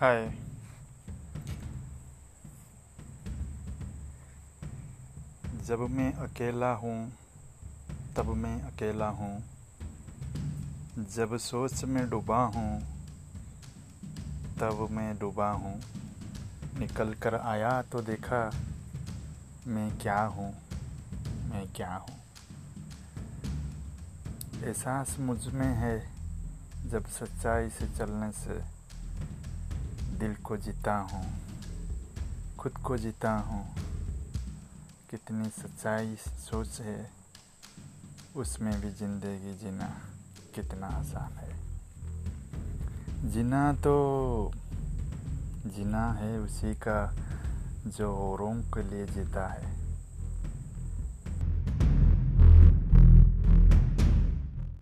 हाय। जब मैं अकेला हूँ, तब मैं अकेला हूँ। जब सोच में डूबा हूँ, तब मैं डूबा हूँ। निकल कर आया तो देखा, मैं क्या हूँ, मैं क्या हूँ। एहसास मुझमें है, जब सच्चाई से चलने से। दिल को जीता हूँ, खुद को जीता हूँ। कितनी सच्चाई सोच है, उसमें भी ज़िंदगी जीना कितना आसान है। जीना तो जीना है उसी का जो औरों के लिए जीता है।